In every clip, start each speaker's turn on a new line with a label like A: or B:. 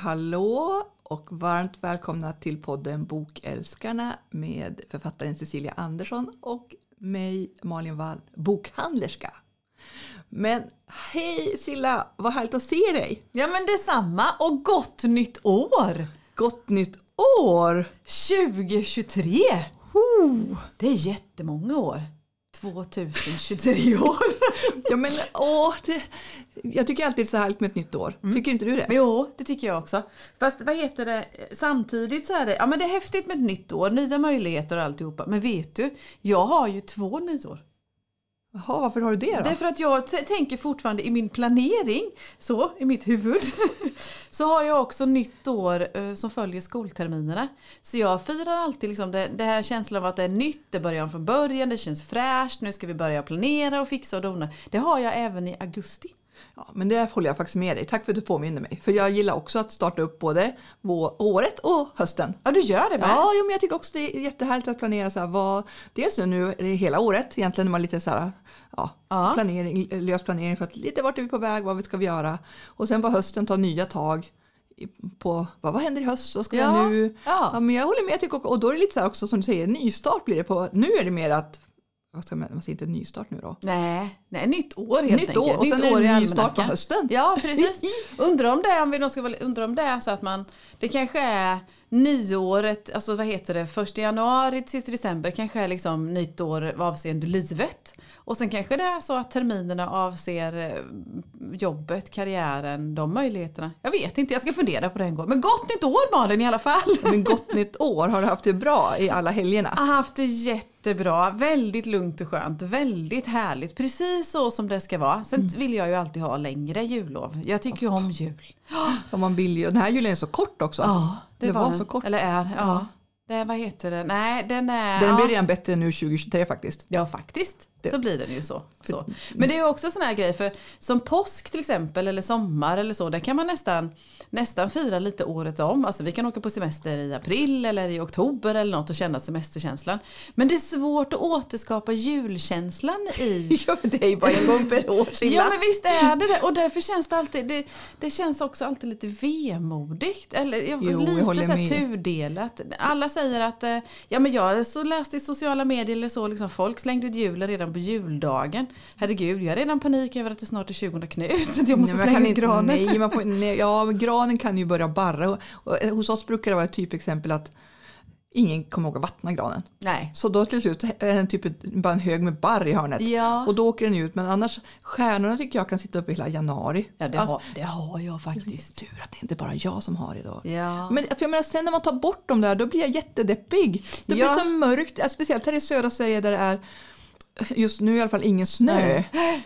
A: hallå och varmt välkomna till podden Bokälskarna med författaren Cecilia Andersson och mig Malin Wall, bokhandlerska. Men hej Silla, vad härligt att se dig!
B: Ja men detsamma och gott nytt år!
A: Gott nytt år!
B: 2023! Oh, det är jättemånga år. 2023 år.
A: Ja men åh, det, jag tycker alltid det är så härligt med ett nytt år. Mm. Tycker inte du det?
B: Jo, det tycker jag också. Fast vad heter det, samtidigt så är det, ja men det är häftigt med ett nytt år, nya möjligheter och alltihopa. Men vet du, jag har ju två nyår.
A: Jaha, varför har du det då?
B: Det är för att jag tänker fortfarande i min planering, så i mitt huvud, så har jag också nytt år eh, som följer skolterminerna. Så jag firar alltid liksom det, det här känslan av att det är nytt, det börjar från början, det känns fräscht, nu ska vi börja planera och fixa och dona. Det har jag även i augusti.
A: Ja, men det håller jag faktiskt med dig. Tack för att du påminner mig. För jag gillar också att starta upp både året och hösten.
B: Ja, du gör det med?
A: Ja, men jag tycker också det är jättehärligt att planera så här, vad, dels nu är det hela året egentligen när man lite så här, ja, ja. Planering, lös planering för att lite vart är vi på väg, vad ska vi göra? Och sen på hösten ta nya tag på vad, vad händer i höst, vad ska ja, vi nu? Ja. ja. men jag håller med, jag tycker, och då är det lite så här också som du säger, nystart blir det på, nu är det mer att vad ska man, man säger inte nystart nu då?
B: Nej, nej nytt år helt
A: nytt enkelt. År, och nytt sen år är det ny start på hösten.
B: Ja, precis. undrar om det, om vi då ska, undra om det är så att man, det kanske är nyåret, alltså vad heter det, första januari till sista december kanske är liksom nytt år avseende livet. Och sen kanske det är så att terminerna avser eh, jobbet, karriären, de möjligheterna. Jag vet inte, jag ska fundera på det en gång. Men gott nytt år Malin i alla fall!
A: Men gott nytt år, har du haft det bra i alla helgerna?
B: Jag har haft det jättebra, väldigt lugnt och skönt, väldigt härligt. Precis så som det ska vara. Sen mm. vill jag ju alltid ha längre jullov. Jag tycker ju om jul.
A: Ja, man vill ju. Den här julen är så kort också.
B: Ja, det, det var, var så kort. Eller är, ja. ja. Det, vad heter det? Nej, den är...
A: Den blir redan bättre nu 2023 faktiskt.
B: Ja, faktiskt. Så blir den ju så. så. Men det är också sån här grej för som påsk till exempel eller sommar eller så, där kan man nästan, nästan fira lite året om. Alltså vi kan åka på semester i april eller i oktober eller något och känna semesterkänslan. Men det är svårt att återskapa julkänslan i...
A: ja, det är ju bara en gång per år Silla.
B: Ja, men visst är det det. Och därför känns det alltid, det, det känns också alltid lite vemodigt. Eller jo, lite jag så här tudelat. Alla säger att, eh, ja men jag så läste i sociala medier eller så, liksom, folk slängde ut julen redan på juldagen. Herregud, jag har redan panik över att det snart är 20 Knut. Jag måste nej, slänga in granen.
A: Nej, man får, nej, ja, granen kan ju börja barra. Och, och, hos oss brukar det vara ett typexempel att ingen kommer ihåg att vattna granen.
B: Nej.
A: Så då till slut är den typ bara en hög med barr i hörnet.
B: Ja.
A: Och då åker den ut. Men annars, stjärnorna tycker jag kan sitta uppe hela januari.
B: Ja det, alltså, har, det har jag faktiskt.
A: Tur att det inte bara jag som har det då.
B: Ja.
A: Men för jag menar, sen när man tar bort dem där då blir jag jättedeppig. Det ja. blir så mörkt, speciellt här i södra Sverige där det är just nu i alla fall ingen snö. Nej.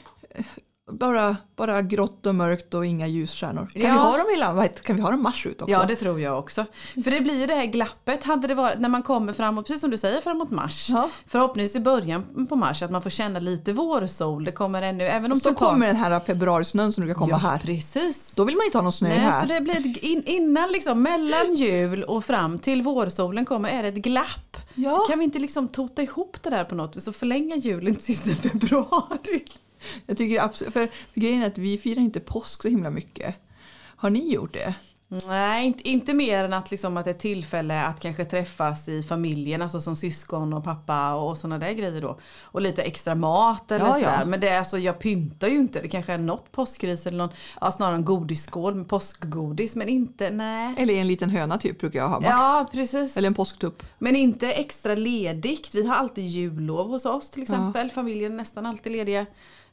A: Bara, bara grått och mörkt och inga ljusstjärnor. Kan, ja. vi ha dem hela, kan vi ha dem mars ut också?
B: Ja det tror jag också. För det blir ju det här glappet. Hade det varit när man kommer framåt, precis som du säger, framåt mars. Ja. Förhoppningsvis i början på mars att man får känna lite vårsol. Det kommer ännu, även om
A: Så kommer den här februarisnön som brukar komma ja, här.
B: precis.
A: Då vill man inte ha någon snö
B: Nej,
A: här.
B: Så det blir in, innan liksom, mellan jul och fram till vårsolen kommer är det ett glapp. Ja. Kan vi inte liksom tota ihop det där på något vis och förlänga julen till sista februari?
A: Jag tycker absolut, för grejen är att vi firar inte påsk så himla mycket. Har ni gjort det?
B: Nej, inte, inte mer än att, liksom, att det är tillfälle att kanske träffas i familjen, alltså som syskon och pappa och sådana där grejer då. Och lite extra mat eller ja, sådär. Ja. Men det är alltså, jag pyntar ju inte. Det kanske är något påskris eller någon, ja, snarare en godisskål med påskgodis. Men inte, nej.
A: Eller en liten höna typ brukar jag ha max.
B: Ja, precis.
A: Eller en påsktupp.
B: Men inte extra ledigt. Vi har alltid jullov hos oss till exempel. Ja. Familjen är nästan alltid lediga.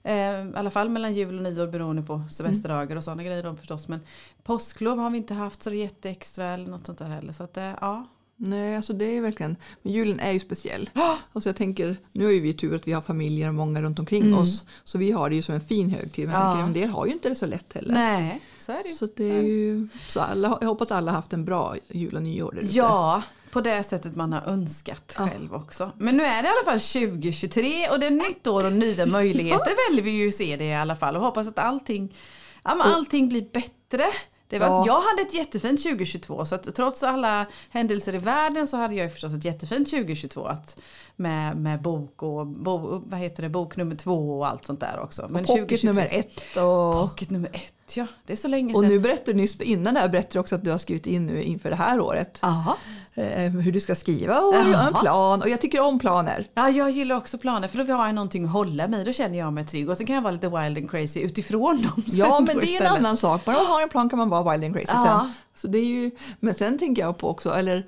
B: Eh, I alla fall mellan jul och nyår beroende på semesterdagar och sådana grejer då förstås. Men påsklov har vi inte haft så det är jätteextra eller något sånt där heller. Så att, eh, ja.
A: Nej, alltså det är verkligen, men julen är ju speciell. Alltså jag tänker, nu har ju vi tur att vi har familjer och många runt omkring mm. oss. Så vi har det ju som en fin högtid. Men ja. en del har ju inte det så lätt heller.
B: Nej, så är det ju.
A: Så, det är ju, så alla, jag hoppas alla har haft en bra jul och nyår där
B: Ja, på det sättet man har önskat ja. själv också. Men nu är det i alla fall 2023 och det är nytt år och nya möjligheter väljer vi ju se det i alla fall och hoppas att allting, ja, men allting blir bättre. Det var, ja. Jag hade ett jättefint 2022 så att trots alla händelser i världen så hade jag förstås ett jättefint 2022 att, med, med bok och bo, vad heter det, bok nummer två och allt sånt där också.
A: Men och pocket 2023, nummer ett.
B: Och... Pocket nummer ett ja, det är så länge
A: Och
B: sedan.
A: nu berättade du nyss innan det här berättade du också att du har skrivit in nu inför det här året.
B: Aha.
A: Eh, hur du ska skriva och göra en plan. Och jag tycker om planer.
B: Ja, jag gillar också planer för då har jag någonting att hålla mig. Då känner jag mig trygg. Och sen kan jag vara lite wild and crazy utifrån dem.
A: Ja, men det är en annan sak. Bara man har en plan kan man vara wild and crazy sen. Så det är ju, men sen tänker jag på också, eller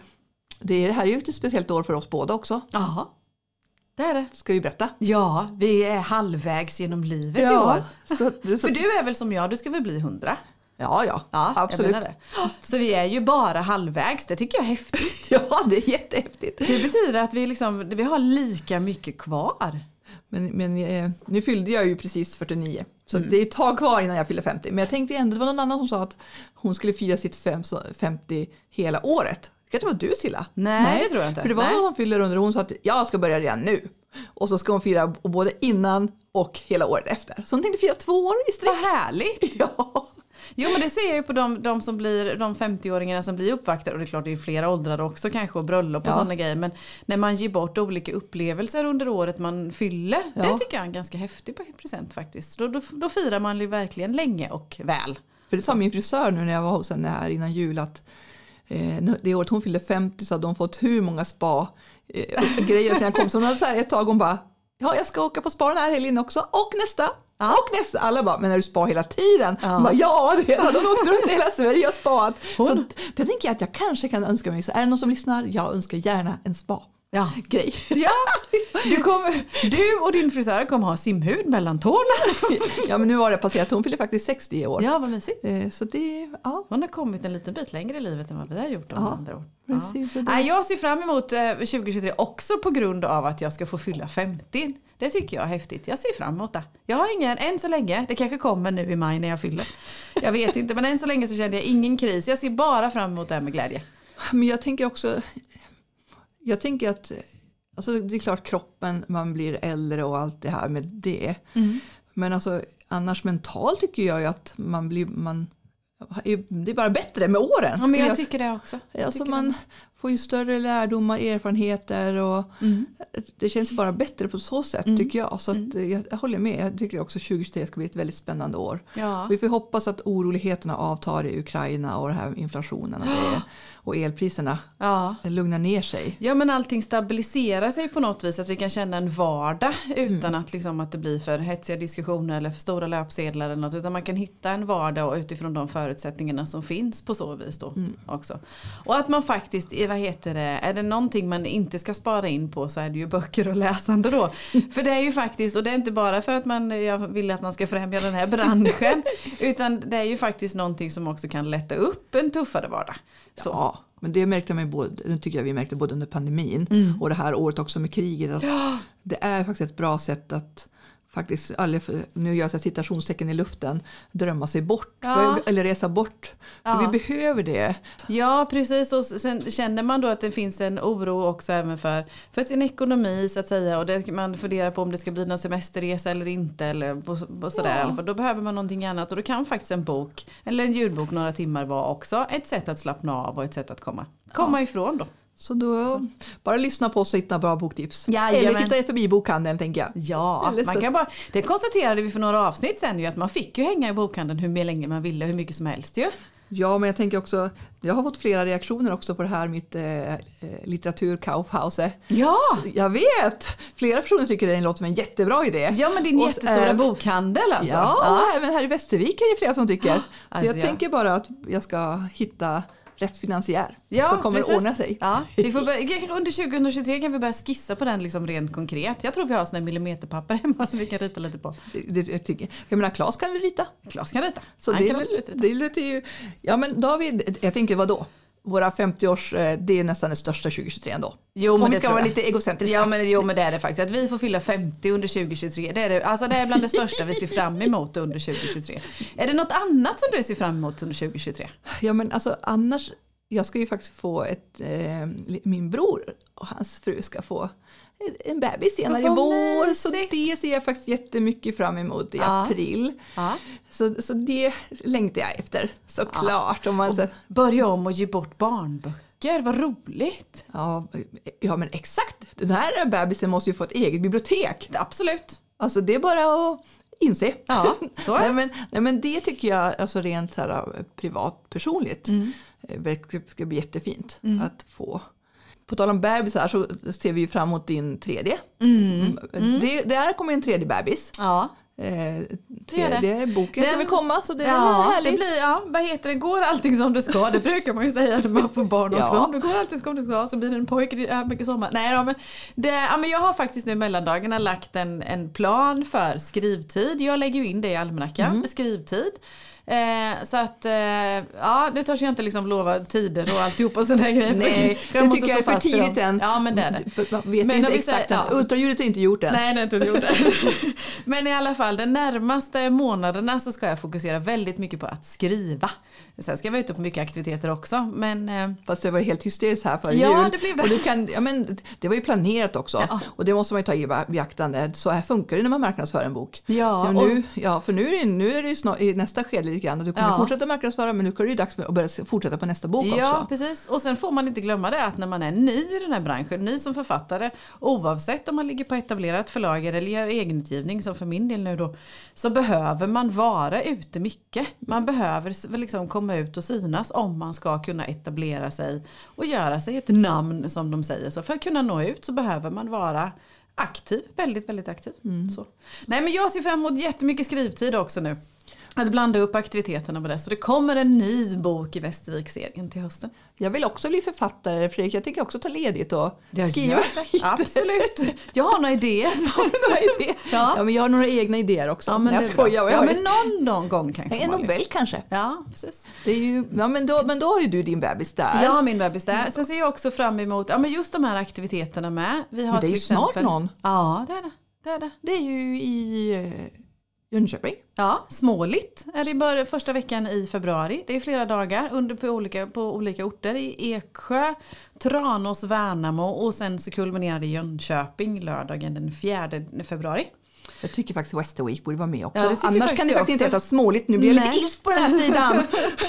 A: det, är, det här är ju ett speciellt år för oss båda också.
B: Jaha, det är det.
A: Ska vi berätta?
B: Ja, vi är halvvägs genom livet i år.
A: så, så,
B: För du är väl som jag, du ska väl bli hundra?
A: ja, ja,
B: Ja,
A: absolut.
B: Så vi är ju bara halvvägs, det tycker jag är häftigt.
A: Ja, det är jättehäftigt.
B: Det betyder att vi, liksom, vi har lika mycket kvar.
A: Men, men eh, nu fyllde jag ju precis 49. Så
B: Mm.
A: det är ett tag kvar innan jag fyller 50. Men jag tänkte ändå, det var någon annan som sa att hon skulle fira sitt fem, så- 50 hela året. Det kanske var du Silla?
B: Nej, det tror jag inte.
A: För det var
B: Nej.
A: någon som fyller under och hon sa att jag ska börja redan nu. Och så ska hon fira både innan och hela året efter. Så hon tänkte fira två år i sträck.
B: Vad härligt!
A: Ja.
B: Jo men det ser jag ju på de, de, som blir, de 50-åringarna som blir uppvaktade och det är klart det är flera åldrar också kanske och bröllop och
A: Ja.
B: sådana grejer. Men när man ger bort olika upplevelser under året man fyller.
A: Ja.
B: Det tycker jag är en ganska häftig present faktiskt. Då, då, då firar man ju verkligen länge och väl.
A: För det sa min frisör nu när jag var hos henne här innan jul att eh, det året hon fyllde 50 så hade hon fått hur många spa eh, grejer sen jag kom. Så hon hade så här ett tag hon bara Ja, jag ska åka på spa den här helgen också och nästa och nästa. Alla bara, men är du spa hela tiden?
B: Ja.
A: Bara, ja, det det. De åkte runt hela Sverige och spaat. Så det tänker jag att jag kanske kan önska mig. Så är det någon som lyssnar, jag önskar gärna en spa-grej.
B: Ja, du, kommer, du och din frisör kommer ha simhud mellan tårna.
A: ja, men nu var det passerat. Hon fyller faktiskt 60 i år.
B: Ja, vad mysigt.
A: Eh, Så det, ja,
B: Hon har kommit en liten bit längre i livet än vad vi har gjort om
A: Ja,
B: andra år.
A: precis.
B: Ja.
A: Och det-
B: Nej, jag ser fram emot eh, 2023 också på grund av att jag ska få fylla 50. Det tycker jag är häftigt. Jag ser fram emot det. Jag har ingen, än så länge, det kanske kommer nu i maj när jag fyller. Jag vet inte, men än så länge så känner jag ingen kris. Jag ser bara fram emot det här med glädje.
A: Men jag tänker också, jag tänker att alltså det är klart kroppen, man blir äldre och allt det här med det. Men alltså annars mentalt tycker jag ju att man blir, man, det är bara bättre med åren.
B: Ja, men
A: skulle
B: jag tycker det också. Jag
A: Alltså
B: tycker
A: man får ju större lärdomar, erfarenheter och
B: Mm.
A: det känns bara bättre på så sätt tycker jag. Så att eh, jag, jag håller med, jag tycker också 2023 ska bli ett väldigt spännande år.
B: Ja.
A: Vi får hoppas att oroligheterna avtar i Ukraina och den här inflationen och, det, och elpriserna
B: Ja.
A: lugnar ner sig.
B: Ja men allting stabiliserar sig på något vis. Att vi kan känna en vardag utan att, liksom, att det blir för hetsiga diskussioner eller för stora löpsedlar eller något. Utan man kan hitta en vardag utifrån de förutsättningarna som finns på så vis då också. Och att man faktiskt, vad heter det, är det någonting man inte ska spara in på så är det ju böcker och läsande då. för det är ju faktiskt, och det är inte bara för att man, jag vill att man ska främja den här branschen. utan det är ju faktiskt någonting som också kan lätta upp en tuffare vardag. Så.
A: Ja, men det märkte man ju både, det tycker jag vi märkte både under pandemin och det här året också med kriget. Att Det är faktiskt ett bra sätt att faktiskt, för- nu gör jag citationstecken i luften, drömma sig bort
B: Ja.
A: för, eller resa bort. För
B: Ja.
A: vi behöver det.
B: Ja precis och sen känner man då att det finns en oro också även för, för sin ekonomi så att säga och det, man funderar på om det ska bli någon semesterresa eller inte eller på, sådär
A: Ja.
B: Då behöver man någonting annat och då kan faktiskt en bok eller en ljudbok några timmar vara också ett sätt att slappna av och ett sätt att komma, komma ifrån då.
A: Så då, bara lyssna på oss och hitta bra boktips.
B: Jajamän.
A: Eller titta förbi bokhandeln tänker jag.
B: Ja, man
A: så-
B: kan bara, det konstaterade vi för några avsnitt sen ju att man fick ju hänga i bokhandeln hur länge man ville, hur mycket som helst ju.
A: Ja, men jag tänker också, jag har fått flera reaktioner också på det här mitt eh, eh, litteratur Kaufhause.
B: Ja!
A: Jag vet! Flera personer tycker det låter som en jättebra idé.
B: Ja men din
A: Och,
B: jättestora
A: eh,
B: bokhandel alltså.
A: Ja, och även här i Västervik är det flera som tycker. Så
B: alltså,
A: jag
B: ja.
A: tänker bara att jag ska hitta rätt finansiär.
B: Ja,
A: så kommer
B: precis.
A: det ordna sig.
B: Ja, vi får börja, under 2023 kan vi börja skissa på den liksom rent konkret. Jag tror vi har såna millimeterpapper hemma som vi kan rita lite på.
A: Det, det, jag, tycker, jag menar, Claes kan vi rita.
B: Klas kan rita.
A: Så
B: Han
A: det,
B: kan absolut rita.
A: det låter ju... Ja, men då har vi, jag tänker vad då? Våra 50-års, eh, det är nästan det största 2023 ändå.
B: Jo,
A: Om
B: men
A: vi
B: det
A: ska vara
B: jag.
A: lite egocentriska.
B: Ja men, jo men det är det faktiskt. Att vi får fylla 50 under 2023. Det är, det, alltså det är bland det största vi ser fram emot under 2023. Är det något annat som du ser fram emot under 2023?
A: Ja men alltså annars, jag ska ju faktiskt få ett, eh, min bror och hans fru ska få en bebis senare i vår. Så det ser jag faktiskt jättemycket fram emot i
B: Ja.
A: april.
B: Ja.
A: Så, så det längtar jag efter såklart. Om man, så,
B: Börja om och ge bort barnböcker, vad roligt.
A: ja, ja men exakt, den här bebisen måste ju få ett eget bibliotek.
B: Absolut.
A: Alltså det är bara att inse.
B: Ja, så är
A: nej,
B: det.
A: men, nej, men det tycker jag alltså rent så här, privat personligt
B: Mm.
A: eh, ska bli jättefint att få. På tal om bebisar så ser vi ju fram emot din tredje.
B: Mm.
A: Det, där kommer en tredje bebis.
B: Ja.
A: Eh, tredje boken
B: Den-
A: väl komma så det är
B: Ja,
A: härligt.
B: det blir, ja, vad heter det, går allting som det ska? Det brukar man ju säga när man får barn också.
A: Ja.
B: Om det går allting som det ska så blir det en pojke, det är mycket sommar. Nej, ja, men, det, ja, men jag har faktiskt nu i mellandagarna lagt en, en plan för skrivtid. Jag lägger ju in det i almanackan,
A: Mm.
B: skrivtid. Eh, så att, eh, ja nu törs jag inte liksom lova tider och alltihopa och sådana grejer.
A: Nej,
B: Jag
A: det tycker jag är för tidigt än.
B: Ja men det är det.
A: Vet
B: Men
A: inte exakt
B: säger-
A: än.
B: ja.
A: Ultraljudet är inte gjort än.
B: Nej, det inte gjort det. Men i alla fall, de närmaste månaderna så ska jag fokusera väldigt mycket på att skriva. Sen ska jag vara ute på mycket aktiviteter också. Men eh,
A: Fast det var helt hysteriskt här före
B: Ja,
A: jul.
B: det blev det.
A: Och du kan, ja, men, det var ju planerat också.
B: Ja.
A: Och det måste man ju ta i beaktande. Så här funkar det när man marknadsför en bok.
B: Ja,
A: nu, ja för nu är det, nu är det ju snart, i nästa skede lite grann. Du kommer
B: Ja.
A: fortsätta marknadsföra men nu är det ju dags att börja fortsätta på nästa bok
B: Ja,
A: också.
B: precis. Och sen får man inte glömma det att när man är ny i den här branschen, ny som författare, oavsett om man ligger på etablerat förlag eller gör egenutgivning, som för min del nu då, så behöver man vara ute mycket. Man behöver liksom komma ut och synas om man ska kunna etablera sig och göra sig ett namn som de säger. Så för att kunna nå ut så behöver man vara aktiv, väldigt, väldigt aktiv. Så. Nej men jag ser fram emot jättemycket skrivtid också nu. Att blanda upp aktiviteterna på det. Så det kommer en ny bok i Västervik-serien till hösten.
A: Jag vill också bli författare Fredrik. Jag tänker också ta ledigt och skriva.
B: det. Absolut. Jag har några idéer.
A: några idéer.
B: Ja.
A: Ja. men jag har några egna idéer också.
B: Ja, men
A: jag skojar.
B: Ja, men någon, någon gång kanske.
A: en novell kanske.
B: Ja, precis.
A: Det är ju, ja, men, då, men då har ju du din bebis där.
B: Jag har min bebis där. Sen ser jag också fram emot ja, men just de här aktiviteterna med. Vi har
A: Men det är ju snart någon.
B: Ja, det är det. det, är det.
A: Det är ju i eh, Jönköping.
B: Ja, Småligt är det bara första veckan i februari. Det är flera dagar under på, olika, på olika orter i Eksjö, Tranås, Värnamo och sen så kulminerar det i Jönköping lördagen den 4 februari.
A: Jag tycker faktiskt Wester Week borde vara med också.
B: Ja, det
A: Annars kan det
B: jag
A: faktiskt inte heta småligt. Nu blir jag
B: Nej.
A: lite ilsk på den här sidan.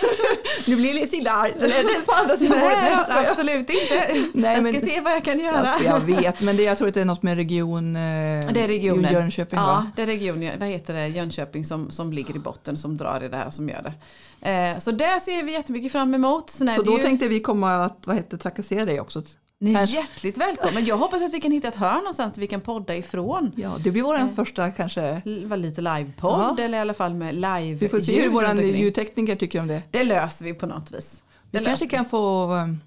A: nu blir jag arg. Eller det på andra sidan? Nej, jag skojar.
B: absolut inte.
A: Nej,
B: jag ska se vad jag kan göra.
A: Alltså, jag vet, men det, jag tror att det är något med region... Eh,
B: Det är regionen.
A: Jönköping
B: ja,
A: va?
B: det är region, vad heter det, Jönköping som, som ligger i botten som drar i det här som gör det. Eh, så där ser vi jättemycket fram emot. Sen
A: Så
B: det
A: då
B: ju,
A: tänkte vi komma att vad heter, trakassera dig också.
B: Ni är hjärtligt välkommen. Jag hoppas att vi kan hitta ett hörn någonstans vi kan podda ifrån.
A: Ja, det blir vår första kanske...
B: Var lite livepodd
A: Ja.
B: eller i alla fall med live
A: Vi får se hur vår ljudtekniker tycker om det.
B: Det löser vi på något vis. Det
A: Vi kanske
B: löser
A: kan få um,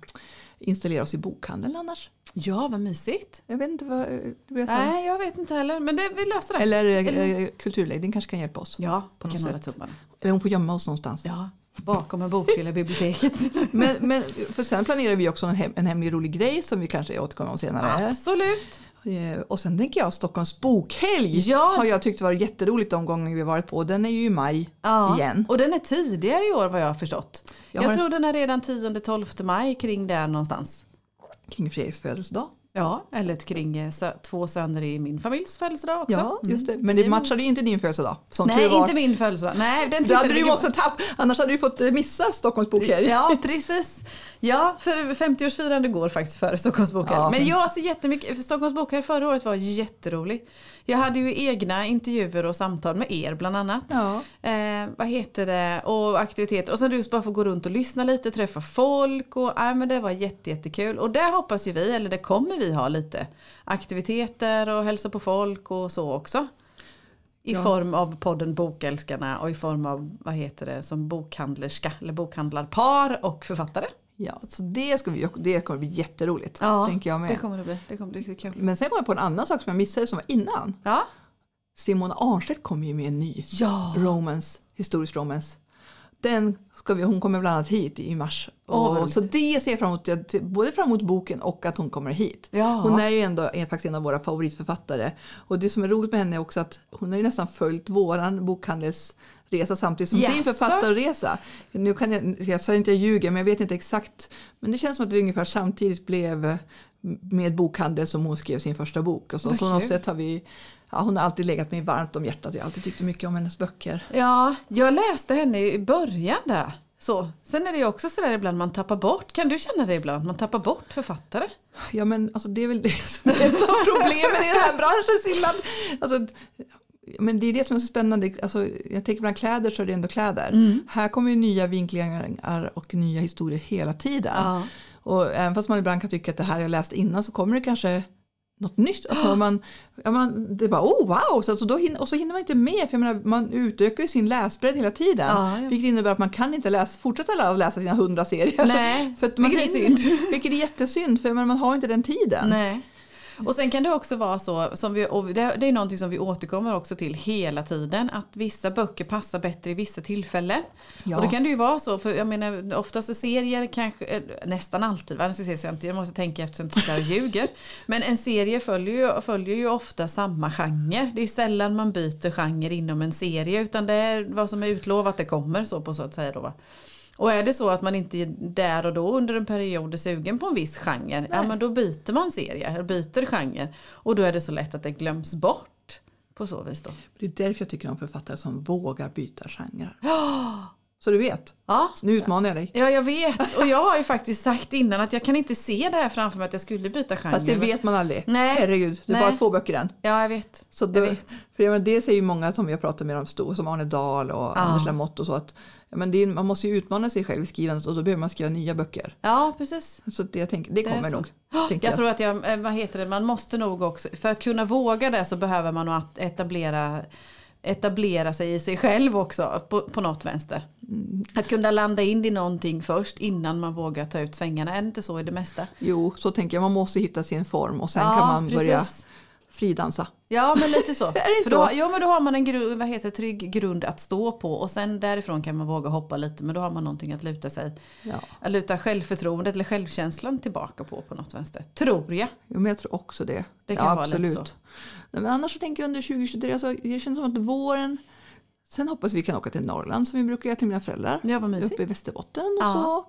A: installera oss i bokhandeln annars.
B: vi. Ja, vad mysigt.
A: Jag vet inte vad eh, det.
B: Nej, jag vet inte heller, men det, vi löser det.
A: Eller
B: Eller-
A: eh, kulturledningen kanske kan hjälpa oss.
B: ja,
A: på
B: vi
A: något
B: kan
A: sätt. Eller hon får gömma oss någonstans.
B: Ja, bakom en bokhylla i biblioteket.
A: Men, men för sen planerar vi också en, hem, en hemlig rolig grej som vi kanske återkommer om senare.
B: Absolut.
A: Eh, Och sen tänker jag Stockholms bokhelg
B: Ja.
A: har jag tyckt varit jätteroligt de gånger vi varit på. Den är ju i maj
B: Ja,
A: igen.
B: och den är tidigare i år vad jag har förstått.
A: Jag
B: Jag,
A: har-
B: tror den är redan 10-12 maj kring där någonstans.
A: Kring Fredriks födelsedag.
B: Ja, eller kring eh, två söner i min familjs födelsedag också.
A: Ja, just det. Men
B: Det
A: matchade ju inte din födelsedag. Som
B: Nej, inte min födelsedag. Nej, den
A: hade du måste tapp, annars hade du fått eh, missa Stockholms bokhelg.
B: Ja, precis. Ja, för 50-årsfirande går faktiskt före Stockholms bokhelg.
A: Ja.
B: Men jag ser jättemycket, Stockholms bokhelg förra året var jätterolig. Jag hade ju egna intervjuer och samtal med er bland annat.
A: Ja.
B: Eh, vad heter det? Och aktiviteter. Och sen just bara få gå runt och lyssna lite, träffa folk. Och, äh, men det var jätte, jättekul. Och där hoppas ju vi, eller det kommer vi ha lite aktiviteter och hälsa på folk och så också. I
A: Ja.
B: form av podden Bokälskarna och i form av, vad heter det, som bokhandlerska eller bokhandlarpar och författare.
A: Ja, så det, ska vi, det kommer bli jätteroligt. tänker jag med.
B: det kommer det bli. Det kommer bli riktigt kul.
A: Men sen kom jag på en annan sak som jag missade som var innan.
B: Ja.
A: Simon Arnstedt kom ju med en ny
B: Ja.
A: romance, historisk romance. Den ska vi, hon kommer bland annat hit i mars.
B: Vad
A: och, så det ser jag fram emot, både fram emot boken och att hon kommer hit.
B: Ja.
A: Hon är ju ändå är faktiskt en av våra favoritförfattare. Och det som är roligt med henne är också att hon har ju nästan följt våran bokhandelsresa samtidigt som sin
B: Jaså?
A: författarresa. Nu kan jag, jag sa inte jag ljuger men jag vet inte exakt. Men det känns som att vi ungefär samtidigt blev med bokhandel som hon skrev sin första bok. Och så, så något sätt har vi, ja, hon har alltid legat mig varmt om hjärtat. Jag har alltid tyckt mycket om hennes böcker.
B: ja, jag läste henne i början där. Så. Sen är det ju också sådär ibland man tappar bort. Kan du känna det ibland man tappar bort författare?
A: Ja men alltså det är väl det som är ett av problemen i den här branschen Sillan. Alltså, Men det är det som är så spännande. Alltså, jag tänker bland kläder så är det ändå kläder. Här kommer ju nya vinklingar och nya historier hela tiden.
B: Ja.
A: Och även fast man ibland kan tycka att det här jag läst innan så kommer det kanske något nytt. Alltså man, ja, man, det är bara oh wow! Så, alltså, då hinner, och så hinner man inte med för menar, man utökar ju sin läsbredd hela tiden.
B: Ja, ja.
A: Vilket innebär att man kan inte läsa, fortsätta läsa, läsa sina hundra serier.
B: Nej,
A: för att man
B: vilket är synd.
A: Vilket är jättesynd för menar, man har inte den tiden.
B: Nej. Och sen kan det också vara så, som vi, och det, det är någonting som vi återkommer också till hela tiden, att vissa böcker passar bättre i vissa tillfällen.
A: Ja.
B: Och det kan det ju vara så, för jag menar oftast serier kanske, eh, nästan alltid, va? Jag, ska se, jag, inte, jag måste tänka efter att jag här och ljuger. Men en serie följer ju, följer ju ofta samma genre. Det är sällan man byter genre inom en serie, utan det är vad som är utlovat det kommer så på så att säga då. va. Och är det så att man inte är där och då under en period är sugen på en viss genre, ja men då byter man serie, byter genre. Och då är det så lätt att det glöms bort på så vis då.
A: Det är därför jag tycker om författare som vågar byta genrer. Så du vet,
B: Ja,
A: så nu utmanar jag dig.
B: ja jag vet. Och jag har ju faktiskt sagt innan att jag kan inte se det här framför mig att jag skulle byta genre.
A: Fast det vet man aldrig.
B: Nej.
A: Herregud, det är
B: Nej.
A: bara två böcker än.
B: Ja, jag vet.
A: Så
B: Jag
A: då,
B: vet.
A: för jag menar, det säger ju många som vi har pratat med stor, som Arne Dahl och Anders Lamotte och så att ja, men det är, man måste ju utmana sig själv i skrivandet och då behöver man skriva nya böcker.
B: Ja, precis.
A: Så det, jag tänker, det
B: är
A: kommer
B: så.
A: nog.
B: Jag
A: jag.
B: tror att jag, eh, vad heter det, man måste nog också, för att kunna våga det så behöver man etablera etablera sig i sig själv också på, på något vänster.
A: Mm.
B: Att kunna landa in i någonting först innan man vågar ta ut svängarna. Är det inte så i det mesta?
A: Jo, så tänker jag. Man måste hitta sin form och sen
B: Ja,
A: kan man
B: precis.
A: börja fridansa.
B: Ja men lite så.
A: Är det
B: För
A: så?
B: då, ja men då har man en grund, vad heter, trygg grund att stå på och sen därifrån kan man våga hoppa lite men då har man någonting att luta sig,
A: Ja.
B: att luta självförtroendet eller självkänslan tillbaka på på något vänster. Tror jag.
A: Jo, men jag tror också det.
B: Det kan
A: ja,
B: vara lite
A: absolut.
B: så.
A: Nej, men annars så tänker jag under 2023, alltså, det känns som att våren Sen hoppas vi kan åka till Norrland som vi brukar göra till mina föräldrar.
B: Ja vad mysigt.
A: uppe i Västerbotten och
B: Ja.
A: så.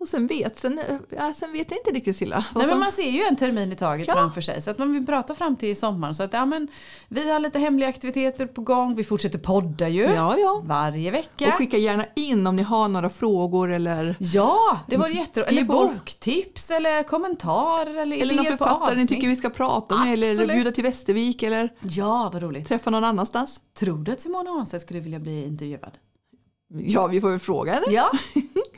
A: Och sen vet, sen, eh, ja, sen vet jag inte riktigt Silla.
B: Nej, men man ser ju en termin i taget
A: Ja.
B: framför sig. Så att man vill prata fram till sommaren. Så att ja, men, vi har lite hemliga aktiviteter på gång. Vi fortsätter podda ju.
A: Ja, ja.
B: Varje vecka.
A: Och skicka gärna in om ni har några frågor eller,
B: Ja, det var jätte... Eller boktips eller kommentarer eller,
A: eller någon författare ni tycker vi ska prata med eller bjuda till Västervik eller
B: Ja, vad roligt.
A: träffa någon annanstans.
B: Tror du att Simona Hanstedt skulle vilja bli intervjuad?
A: Ja, vi får väl fråga henne.
B: Ja,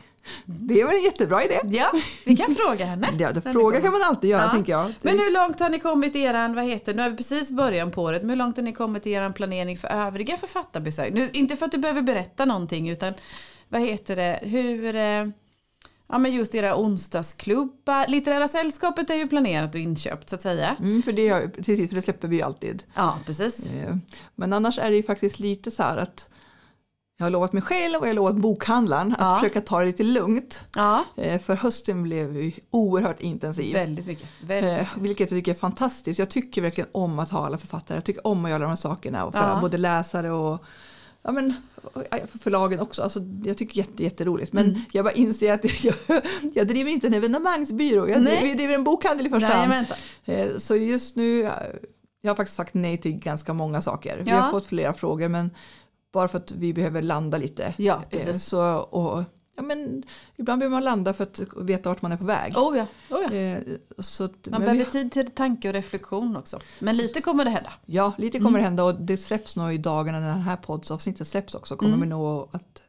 A: Det är väl en jättebra idé.
B: ja vi kan fråga henne.
A: Ja, fråga kan man alltid göra
B: Ja.
A: tänker jag.
B: Men hur långt har ni kommit i eran, vad heter nu har vi precis början på året, men hur långt har ni kommit i eran planering för övriga författarbesök? Nu, inte för att du behöver berätta någonting utan vad heter det, hur, eh, ja men just era onsdagsklubbar, Litterära sällskapet är ju planerat och inköpt så att säga.
A: Mm, för det, precis, för det släpper vi ju alltid.
B: Ja, precis.
A: Eh, Men annars är det ju faktiskt lite så här att jag har lovat mig själv och jag har lovat bokhandlaren att
B: Ja.
A: försöka ta det lite lugnt.
B: Ja,
A: Eh, För hösten blev ju oerhört intensiv.
B: väldigt mycket. Väldigt.
A: Eh, vilket jag tycker är fantastiskt. Jag tycker verkligen om att ha alla författare. Jag tycker om att göra de här sakerna. Och för
B: Ja.
A: både läsare och ja, men, för förlagen också. Alltså, jag tycker jätte, jätteroligt. Men
B: Mm.
A: jag bara inser att jag, jag driver inte en evenemangsbyrå. Jag
B: Nej.
A: driver, en bokhandel i första hand.
B: Jajamensan.
A: Eh, Så just nu, eh, jag har faktiskt sagt nej till ganska många saker. Vi
B: Ja.
A: har fått flera frågor men bara för att vi behöver landa lite.
B: Ja,
A: Eh,
B: precis.
A: Så, och, ja, men, ibland behöver man landa för att veta vart man är på väg.
B: Oh ja, oh ja.
A: Eh, Så att,
B: Man behöver
A: vi,
B: tid till tanke och reflektion också. Men lite kommer det hända.
A: ja, lite kommer
B: Mm.
A: det hända och det släpps nog i dagarna när det här poddsavsnittet släpps också. Kommer
B: Mm.
A: vi nog att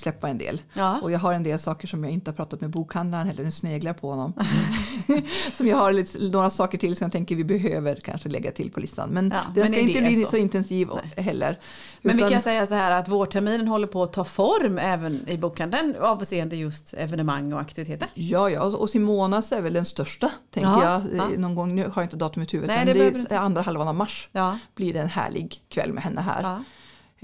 A: släppa en del.
B: Ja.
A: Och jag har en del saker som jag inte har pratat med bokhandlaren heller, nu sneglar jag på honom. som jag har lite, några saker till som jag tänker vi behöver kanske lägga till på listan. Men
B: Ja,
A: den
B: men
A: ska inte bli
B: så?
A: så, intensiv heller.
B: Men
A: Utan-
B: vi kan säga så här att vårterminen håller på att ta form även i bokhandeln avseende just evenemang och aktiviteter.
A: Ja, ja, och Simonas är väl den största, tänker
B: Ja,
A: jag.
B: ja.
A: Eh, Någon gång, nu har jag inte datumet i huvudet,
B: Nej,
A: men
B: det
A: det är andra halvan av mars.
B: Ja.
A: Blir det en härlig kväll med henne här.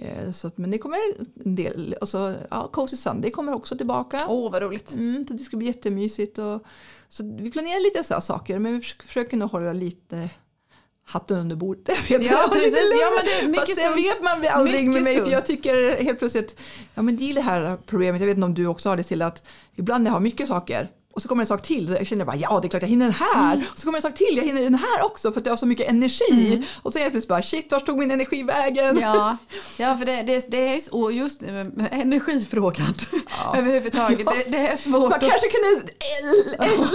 A: Eh, Så att, men det kommer en del, och så, ja, Cozy Sunday kommer också tillbaka.
B: Åh, vad roligt.
A: Mm, det ska bli jättemysigt. Och, så vi planerar lite så här saker men vi försöker, nog hålla lite hatten under bordet. Jag vet
B: Ja, precis. Ja, men det är mycket
A: Fast
B: sunt.
A: vet man aldrig med mig för
B: sunt.
A: jag tycker helt plötsligt ja men det är det här problemet, jag vet inte om du också har det till att ibland när jag har mycket saker Och så kommer en sak till. Jag känner bara ja det är klart jag hinner den här. Och så kommer en sak till. Jag hinner den här också för att jag har så mycket energi.
B: Mm.
A: Och så är det plötsligt bara shit vart tog min energi vägen?
B: Ja, ja för det, det, det är och just energifrågan överhuvudtaget. Det, det är svårt.
A: Man
B: att-
A: kanske kunde el, el,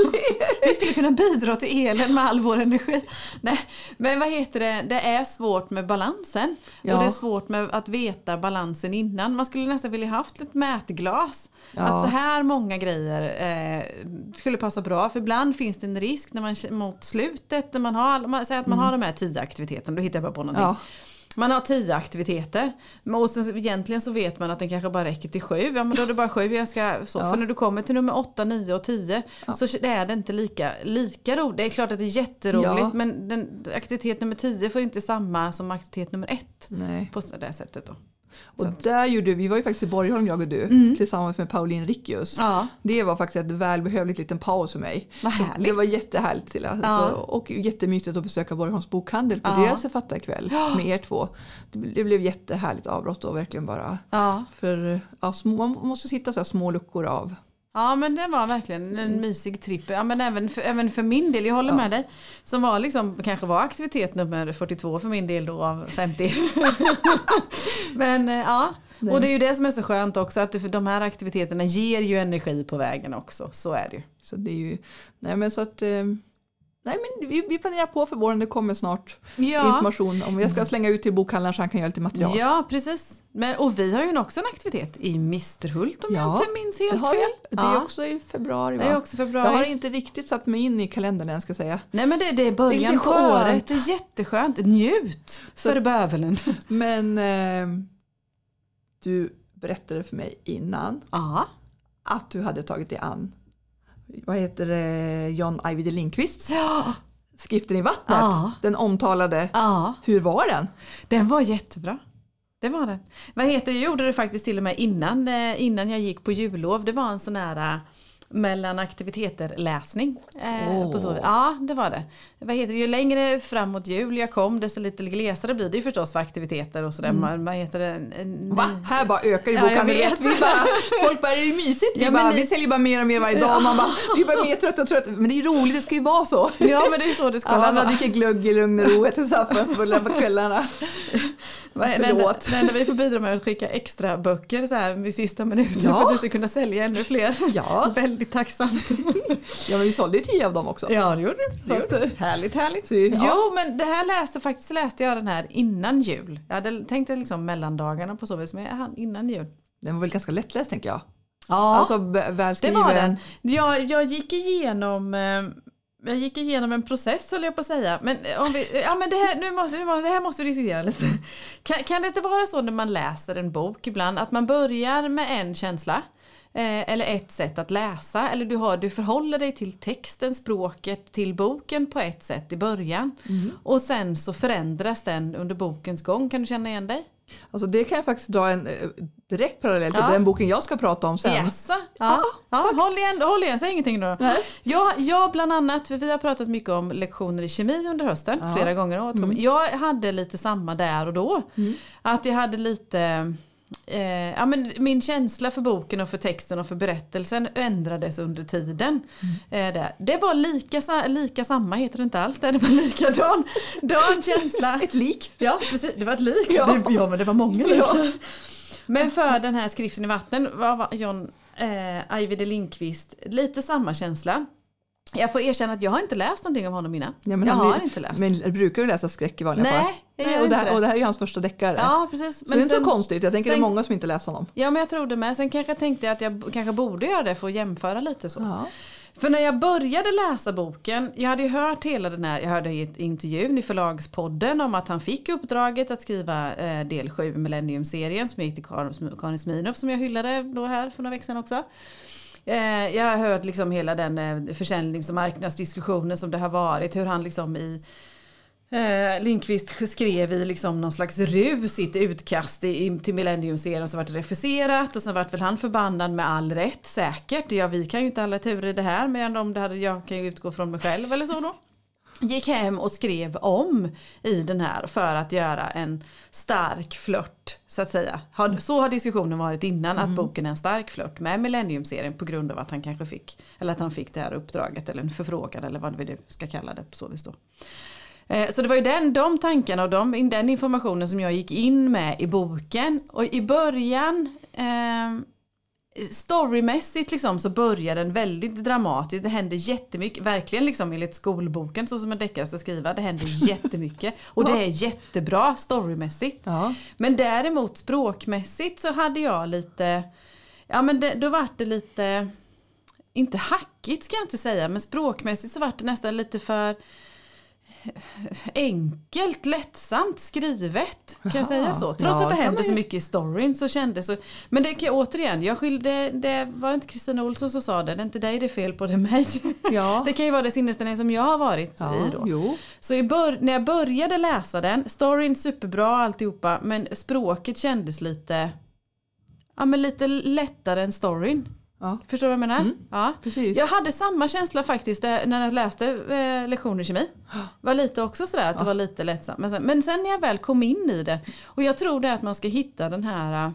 B: Vi skulle kunna bidra till elen med all vår energi. Nej, men vad heter det? Det är svårt med balansen.
A: Ja.
B: Och det är svårt med att veta balansen innan. Man skulle nästan vilja haft ett mätglas.
A: Ja.
B: Att så här många grejer eh, skulle passa bra. För ibland finns det en risk när man mot slutet, när man har, man säger att man har de här tio aktiviteterna, då hittar jag bara på någonting.
A: Ja.
B: Man har tio aktiviteter. Och sen, egentligen så vet man att den kanske bara räcker till sju. Ja men då är det bara sju jag ska så.
A: Ja.
B: För när du kommer till nummer åtta, nio och tio så är det inte lika, lika roligt. Det är klart att det är jätteroligt
A: Ja.
B: men den, aktivitet nummer tio får inte samma som aktivitet nummer ett.
A: Nej.
B: På det sättet då.
A: Och där gjorde vi, var ju faktiskt i Borgholm jag och du
B: Mm.
A: tillsammans med Pauline Riccius.
B: Ja.
A: Det var faktiskt ett välbehövligt liten paus för mig. Det var jättehärligt Silla.
B: Ja.
A: Så, och jättemysigt att besöka Borgholms bokhandel på
B: Ja.
A: deras författarkväll med er två. Det, blev jättehärligt avbrott och verkligen bara
B: Ja.
A: för ja, små, man måste hitta så små luckor av.
B: Ja men det var verkligen en mysig tripp. Ja, men även, för, även för min del, jag håller med dig. Som var liksom, kanske var aktivitet nummer 42 för min del då av 50. men eh, ja, och det är ju det som är så skönt också att de här aktiviteterna ger ju energi på vägen också. Så är det ju.
A: Så det är ju, nej men så att eh, Nej men vi, vi planerar på för våren, det kommer snart
B: Ja.
A: information om jag ska slänga ut till bokhandlaren så han kan göra lite material.
B: Ja, precis. Men, och vi har ju också en aktivitet i Misterhult om jag
A: Ja,
B: inte minns
A: det
B: helt
A: har
B: fel.
A: vi. Det är
B: Ja,
A: också i februari va?
B: det är också februari.
A: Jag har inte riktigt satt mig in i kalendern än ska jag säga.
B: Nej men det, det är början
A: Det är
B: på året. Det är jätteskönt. Njut
A: Så-
B: för bövelen.
A: Men eh, du berättade för mig innan
B: Ja.
A: att du hade tagit dig an vad heter det, John Ajvide Lindqvists Skriften i vattnet.
B: Ja.
A: Den omtalade.
B: Ja.
A: Hur var den?
B: Den var jättebra. Det var den. Vad heter jag gjorde det faktiskt till och med innan, eh, innan jag gick på jullov. Det var en sån här eh, mellan aktiviteter läsning. Eh,
A: Åh.
B: på så, ja, det var det. Vad heter det? Ju längre framåt jul jag kom desto lite glesare blir det ju förstås för aktiviteter och sådär. Mm. Vad heter det? En- en-
A: Va? Här bara ökar i
B: Ja,
A: bokhandeln. vi bara, folk bara, är det mysigt? Vi,
B: Ja,
A: bara,
B: ni-
A: vi säljer bara mer och mer varje dag. Man bara, vi bara mer trötta och trötta. Men det är ju roligt, det ska ju vara så.
B: Ja men det är ju så det ska
A: Alla
B: vara.
A: dricker glögg i lugn och ro, äter saffransbullar på kvällarna. Förlåt.
B: det enda vi får bidra med är att skicka extra böcker så här vid sista minuten
A: Ja.
B: för att du ska kunna sälja ännu fler.
A: Ja.
B: Väldigt tacksamt.
A: Ja, men vi sålde ju tio av dem också.
B: Ja det gjorde du. Härligt härligt.
A: Så, ja.
B: Jo men det här läste faktiskt läste jag den här innan jul. Jag hade tänkt liksom mellandagarna på så vis men innan jul.
A: Den var väl ganska lättläst tänker jag.
B: Ja
A: Alltså
B: det var den. Jag, jag gick igenom eh, jag gick igenom en process höll jag på att säga. Men, eh, om vi, ja, men det, här, nu måste, nu måste, det här måste vi diskutera lite. Kan, kan det inte vara så när man läser en bok ibland att man börjar med en känsla eh, eller ett sätt att läsa eller du, har, du förhåller dig till texten, språket, till boken på ett sätt i början och sen så förändras den under bokens gång. Kan du känna igen dig?
A: Alltså det kan jag faktiskt dra en eh, direkt parallell till
B: Ja.
A: den boken jag ska prata om sen.
B: Jaså? Ja. Ja, håll, igen, håll igen, säg ingenting då.
A: Nej.
B: Jag, jag bland annat, för vi har pratat mycket om lektioner i kemi under hösten,
A: Ja.
B: flera gånger. åt. Jag hade lite samma där och då. Att jag hade lite, eh, ja, men min känsla för boken och för texten och för berättelsen ändrades under tiden. Eh, där. Det var lika, lika samma, heter det inte alls det, det var likadan dan känsla.
A: Ett lik.
B: Ja, precis. Det var ett lik.
A: Ja.
B: Ja, men det var många lik.
A: Ja.
B: Men för den här skriften i vatten var var John eh, Ajvide Lindqvist lite samma känsla. Jag får erkänna att jag har inte läst någonting om honom innan.
A: Ja, men
B: jag har
A: blir-
B: inte läst.
A: Men brukar du läsa skräck i vanliga
B: Nej,
A: fall?
B: jag gör
A: och, det
B: inte
A: här, och det här är ju hans första deckare.
B: ja, precis.
A: så det är inte så konstigt. Jag tänker
B: sen-
A: det är många som inte läser honom.
B: Ja, men jag tror det med. Sen kanske jag tänkte att jag kanske borde göra det för att jämföra lite så.
A: Ja.
B: För när jag började läsa boken, jag hade ju hört hela den här, jag hörde i ett intervjun i förlagspodden om att han fick uppdraget att skriva eh, del 7 Millennium-serien som gick till Kar- Karin Sminoff som jag hyllade då här för några veckor sedan också. Eh, jag har hört liksom hela den eh, försäljnings och marknadsdiskussionen som det har varit, hur han liksom i Eh, Lindqvist skrev i liksom någon slags rus sitt utkast i, i, till Millennium-serien som varit refuserat och sen vart väl han förbannad med all rätt säkert. Ja vi kan ju inte alla turer i det här men om det hade, jag kan ju utgå från mig själv eller så då gick hem och skrev om i den här för att göra en stark flört så att säga. Så har diskussionen varit innan att boken är en stark flört med Millennium-serien på grund av att han kanske fick eller att han fick det här uppdraget eller en förfrågan eller vad vi nu ska kalla det på så vis då. Eh, Så det var ju den, de tankarna och de, den informationen som jag gick in med i boken. Och i början, eh, storymässigt liksom, så börjar den väldigt dramatiskt. Det händer jättemycket, verkligen liksom enligt skolboken så som en deckare ska skriva. Det händer jättemycket. Och det är jättebra storymässigt.
A: Ja.
B: Men däremot språkmässigt så hade jag lite, ja men det, då vart det lite, inte hackigt ska jag inte säga, men språkmässigt så vart det nästan lite för enkelt, lättsamt skrivet. Kan jag säga så? Trots
A: Ja,
B: att det händer så mycket i storyn så kändes så. Men det kan återigen, jag skyllde, det var inte Kristina Olsson som sa det, det är inte dig det är fel på, det är mig.
A: Ja.
B: Det kan ju vara det sinnesstämning som jag har varit
A: Ja,
B: i då.
A: jo.
B: Så i när jag började läsa den, storyn superbra alltihopa, men språket kändes lite, ja men lite lättare än storyn.
A: Ja,
B: Förstår du vad jag menar? Ja.
A: precis.
B: Jag hade samma känsla faktiskt där- när jag läste eh, lektioner i kemi. var lite också sådär att det var lite lättsamt. Men sen, men sen när jag väl kom in i det, och jag tror det är att man ska hitta den här eh,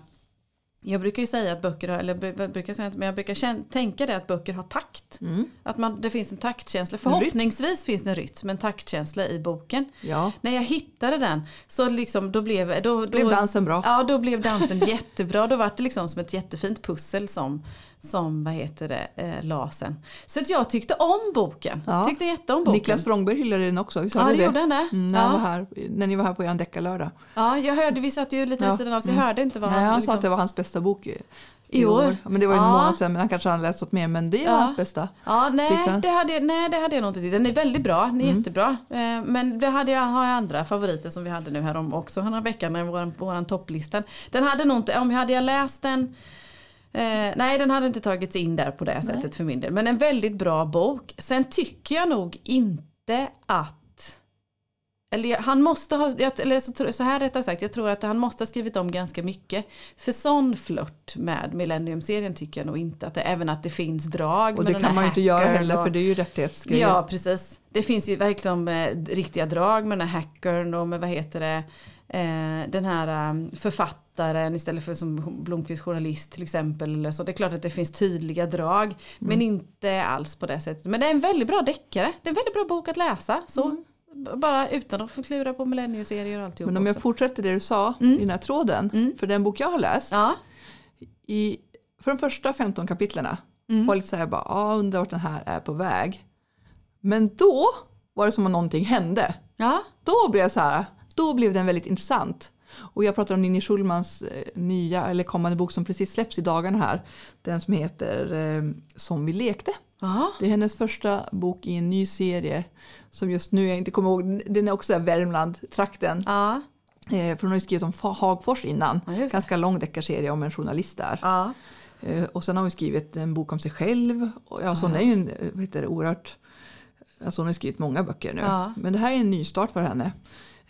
B: jag brukar ju säga att böcker har, eller br- br- brukar säga, inte, men jag brukar tänka det att böcker har takt.
A: Mm.
B: Att man, det finns en taktkänsla. Förhoppningsvis finns det en rytm, en taktkänsla i boken.
A: Ja.
B: När jag hittade den så liksom, då blev, då, då,
A: Blev dansen bra?
B: Ja, då blev dansen jättebra. Då var det liksom som ett jättefint pussel som, som vad heter det, eh, la sen. Så att jag tyckte om boken.
A: Ja.
B: Tyckte jätte om boken.
A: Niklas Wrångberg hyllade den också. Visst
B: Ja, det gjorde han det.
A: Mm, när, han
B: Ja.
A: var här, när ni var här på er deckarlördag.
B: Ja, jag hörde, vi satt ju lite vid sidan av så jag hörde inte vad
A: Nej, han
B: liksom,
A: sa att det var hans bästa bok i,
B: I år.
A: Ja, Men det var ju en
B: Ja.
A: månad sedan, men han kanske har läst något mer. Men det var
B: Ja.
A: hans bästa.
B: Ja, nej det, hade, nej, det hade jag nog inte tyckt. Den är väldigt bra, den är
A: Mm.
B: jättebra. Eh, men det hade jag, har jag andra favoriter som vi hade nu här om också, den här veckan i våran, våran topplista. Den hade nog inte, om jag hade jag läst den Eh, nej, den hade inte tagits in där på det sättet för min del. Men en väldigt bra bok. Sen tycker jag nog inte att eller han måste ha, eller så, här rättare sagt, jag tror att han måste ha skrivit om ganska mycket. För sån flört med Millennium-serien tycker jag nog inte att det, även att det finns drag
A: Och det kan man ju inte göra heller
B: och-
A: för det är ju rättighetsgrejer.
B: Ja, precis. Det finns ju verkligen eh, riktiga drag med den här hackern och med vad heter det, eh, den här eh, författaren istället för som Blomqvist journalist till exempel. Eller så. Det är klart att det finns tydliga drag,
A: Mm.
B: men inte alls på det sättet. Men det är en väldigt bra deckare. Det är en väldigt bra bok att läsa. Så. B- Bara utan att få klura på Millennium-serier och alltihop
A: Mm. Men om jag
B: också.
A: fortsätter det du sa i den här tråden. För den bok jag har läst.
B: Ja,
A: I, för de första 15 kapitlerna
B: Mm.
A: var lite så här, bara, ah, undrar vart den här är på väg. Men då var det som om någonting hände.
B: ja,
A: Då blev jag så här, då blev den väldigt intressant. Och jag pratar om Ninni Schulmans eh, nya eller kommande bok som precis släpps i dagarna här. Den som heter eh, Som vi lekte.
B: Ja.
A: Det är hennes första bok i en ny serie som just nu jag inte kommer ihåg. Den är också Värmland-trakten.
B: ja.
A: Eh, för hon har ju skrivit om Hagfors innan.
B: Ja.
A: Ganska lång deckarserie om en journalist där.
B: ja.
A: Eh, och sen har hon skrivit en bok om sig själv. Och, ja, så hon är ju en, eh, vad heter det, oerhört... Alltså hon har skrivit många böcker nu.
B: Ja.
A: Men det här är en nystart för henne.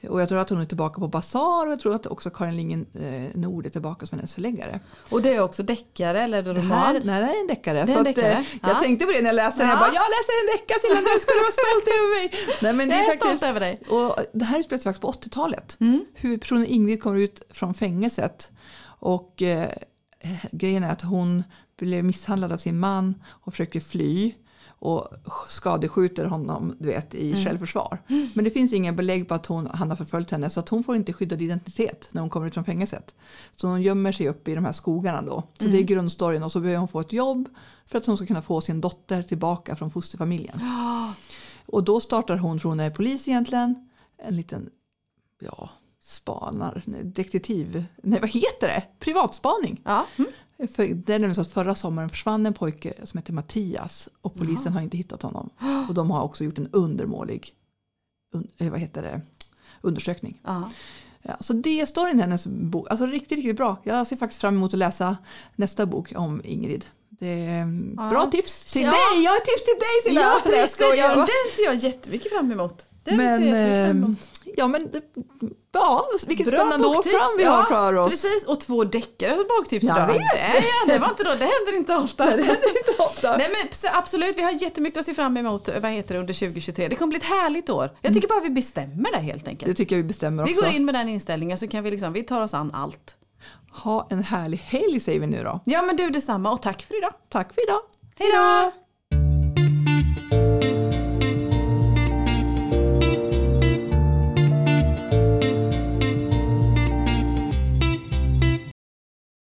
A: Och jag tror att hon är tillbaka på Basar och jag tror att också Karin Lingen eh, Nord är tillbaka som hennes förläggare.
B: Och det är också deckare eller
A: Det
B: roman?
A: här, nej, det här är en deckare.
B: är
A: så
B: en
A: att,
B: deckare.
A: eh, Jag
B: Ja.
A: tänkte på det när jag läste den. Jag
B: Ja.
A: bara, jag läser en deckare Silla, nu ska du vara stolt över mig. Nej, men det
B: Jag
A: är
B: är stolt över dig.
A: Och det här spelas faktiskt på 80-talet.
B: Mm.
A: Huvudpersonen Ingrid kommer ut från fängelset. Och eh, grejen är att hon blev misshandlad av sin man och försöker fly. Och skadeskjuter honom du vet, i
B: Mm.
A: självförsvar. Men det finns ingen belägg på att hon, han har förföljt henne så att hon får inte skyddad identitet när hon kommer ut från fängelset. Så hon gömmer sig upp i de här skogarna då. Så
B: Mm.
A: det är grundstoryn och så behöver hon få ett jobb för att hon ska kunna få sin dotter tillbaka från fosterfamiljen. Och då startar hon, för hon är polis egentligen, en liten ja, spanar, detektiv, nej vad heter det? Privatspaning.
B: Ja. Mm.
A: För det är nämligen så att förra sommaren försvann en pojke som heter Mattias och polisen har inte hittat honom. Och de har också gjort en undermålig un, eh, vad heter det, undersökning.
B: Ja.
A: Ja, så det storyn i hennes bok. Alltså riktigt, riktigt bra. Jag ser faktiskt fram emot att läsa nästa bok om Ingrid. Det är
B: Ja.
A: bra tips till
B: Ja.
A: dig! Jag har tips till dig Silla!
B: Precis. Ja, den ser jag jättemycket fram emot. Det Det
A: Men, eh, ja, men det- ja, vilket
B: Bra
A: spännande år
B: boktips.
A: fram vi har för oss.
B: Precis, och två deckare som boktips
A: Jag
B: idag. Det, ja, det var inte då, det händer inte ofta.
A: Det händer inte ofta.
B: Nej men absolut, vi har jättemycket att se fram emot vad heter det, under 2023. Det kommer bli ett härligt år. Jag tycker bara vi bestämmer det helt
A: Det
B: enkelt.
A: tycker jag vi bestämmer
B: Vi
A: också.
B: går in med den inställningen så kan vi liksom, vi tar oss an allt.
A: Ha en härlig helg säger vi nu då.
B: Ja men du detsamma och tack för idag.
A: Tack för idag.
B: Hej då!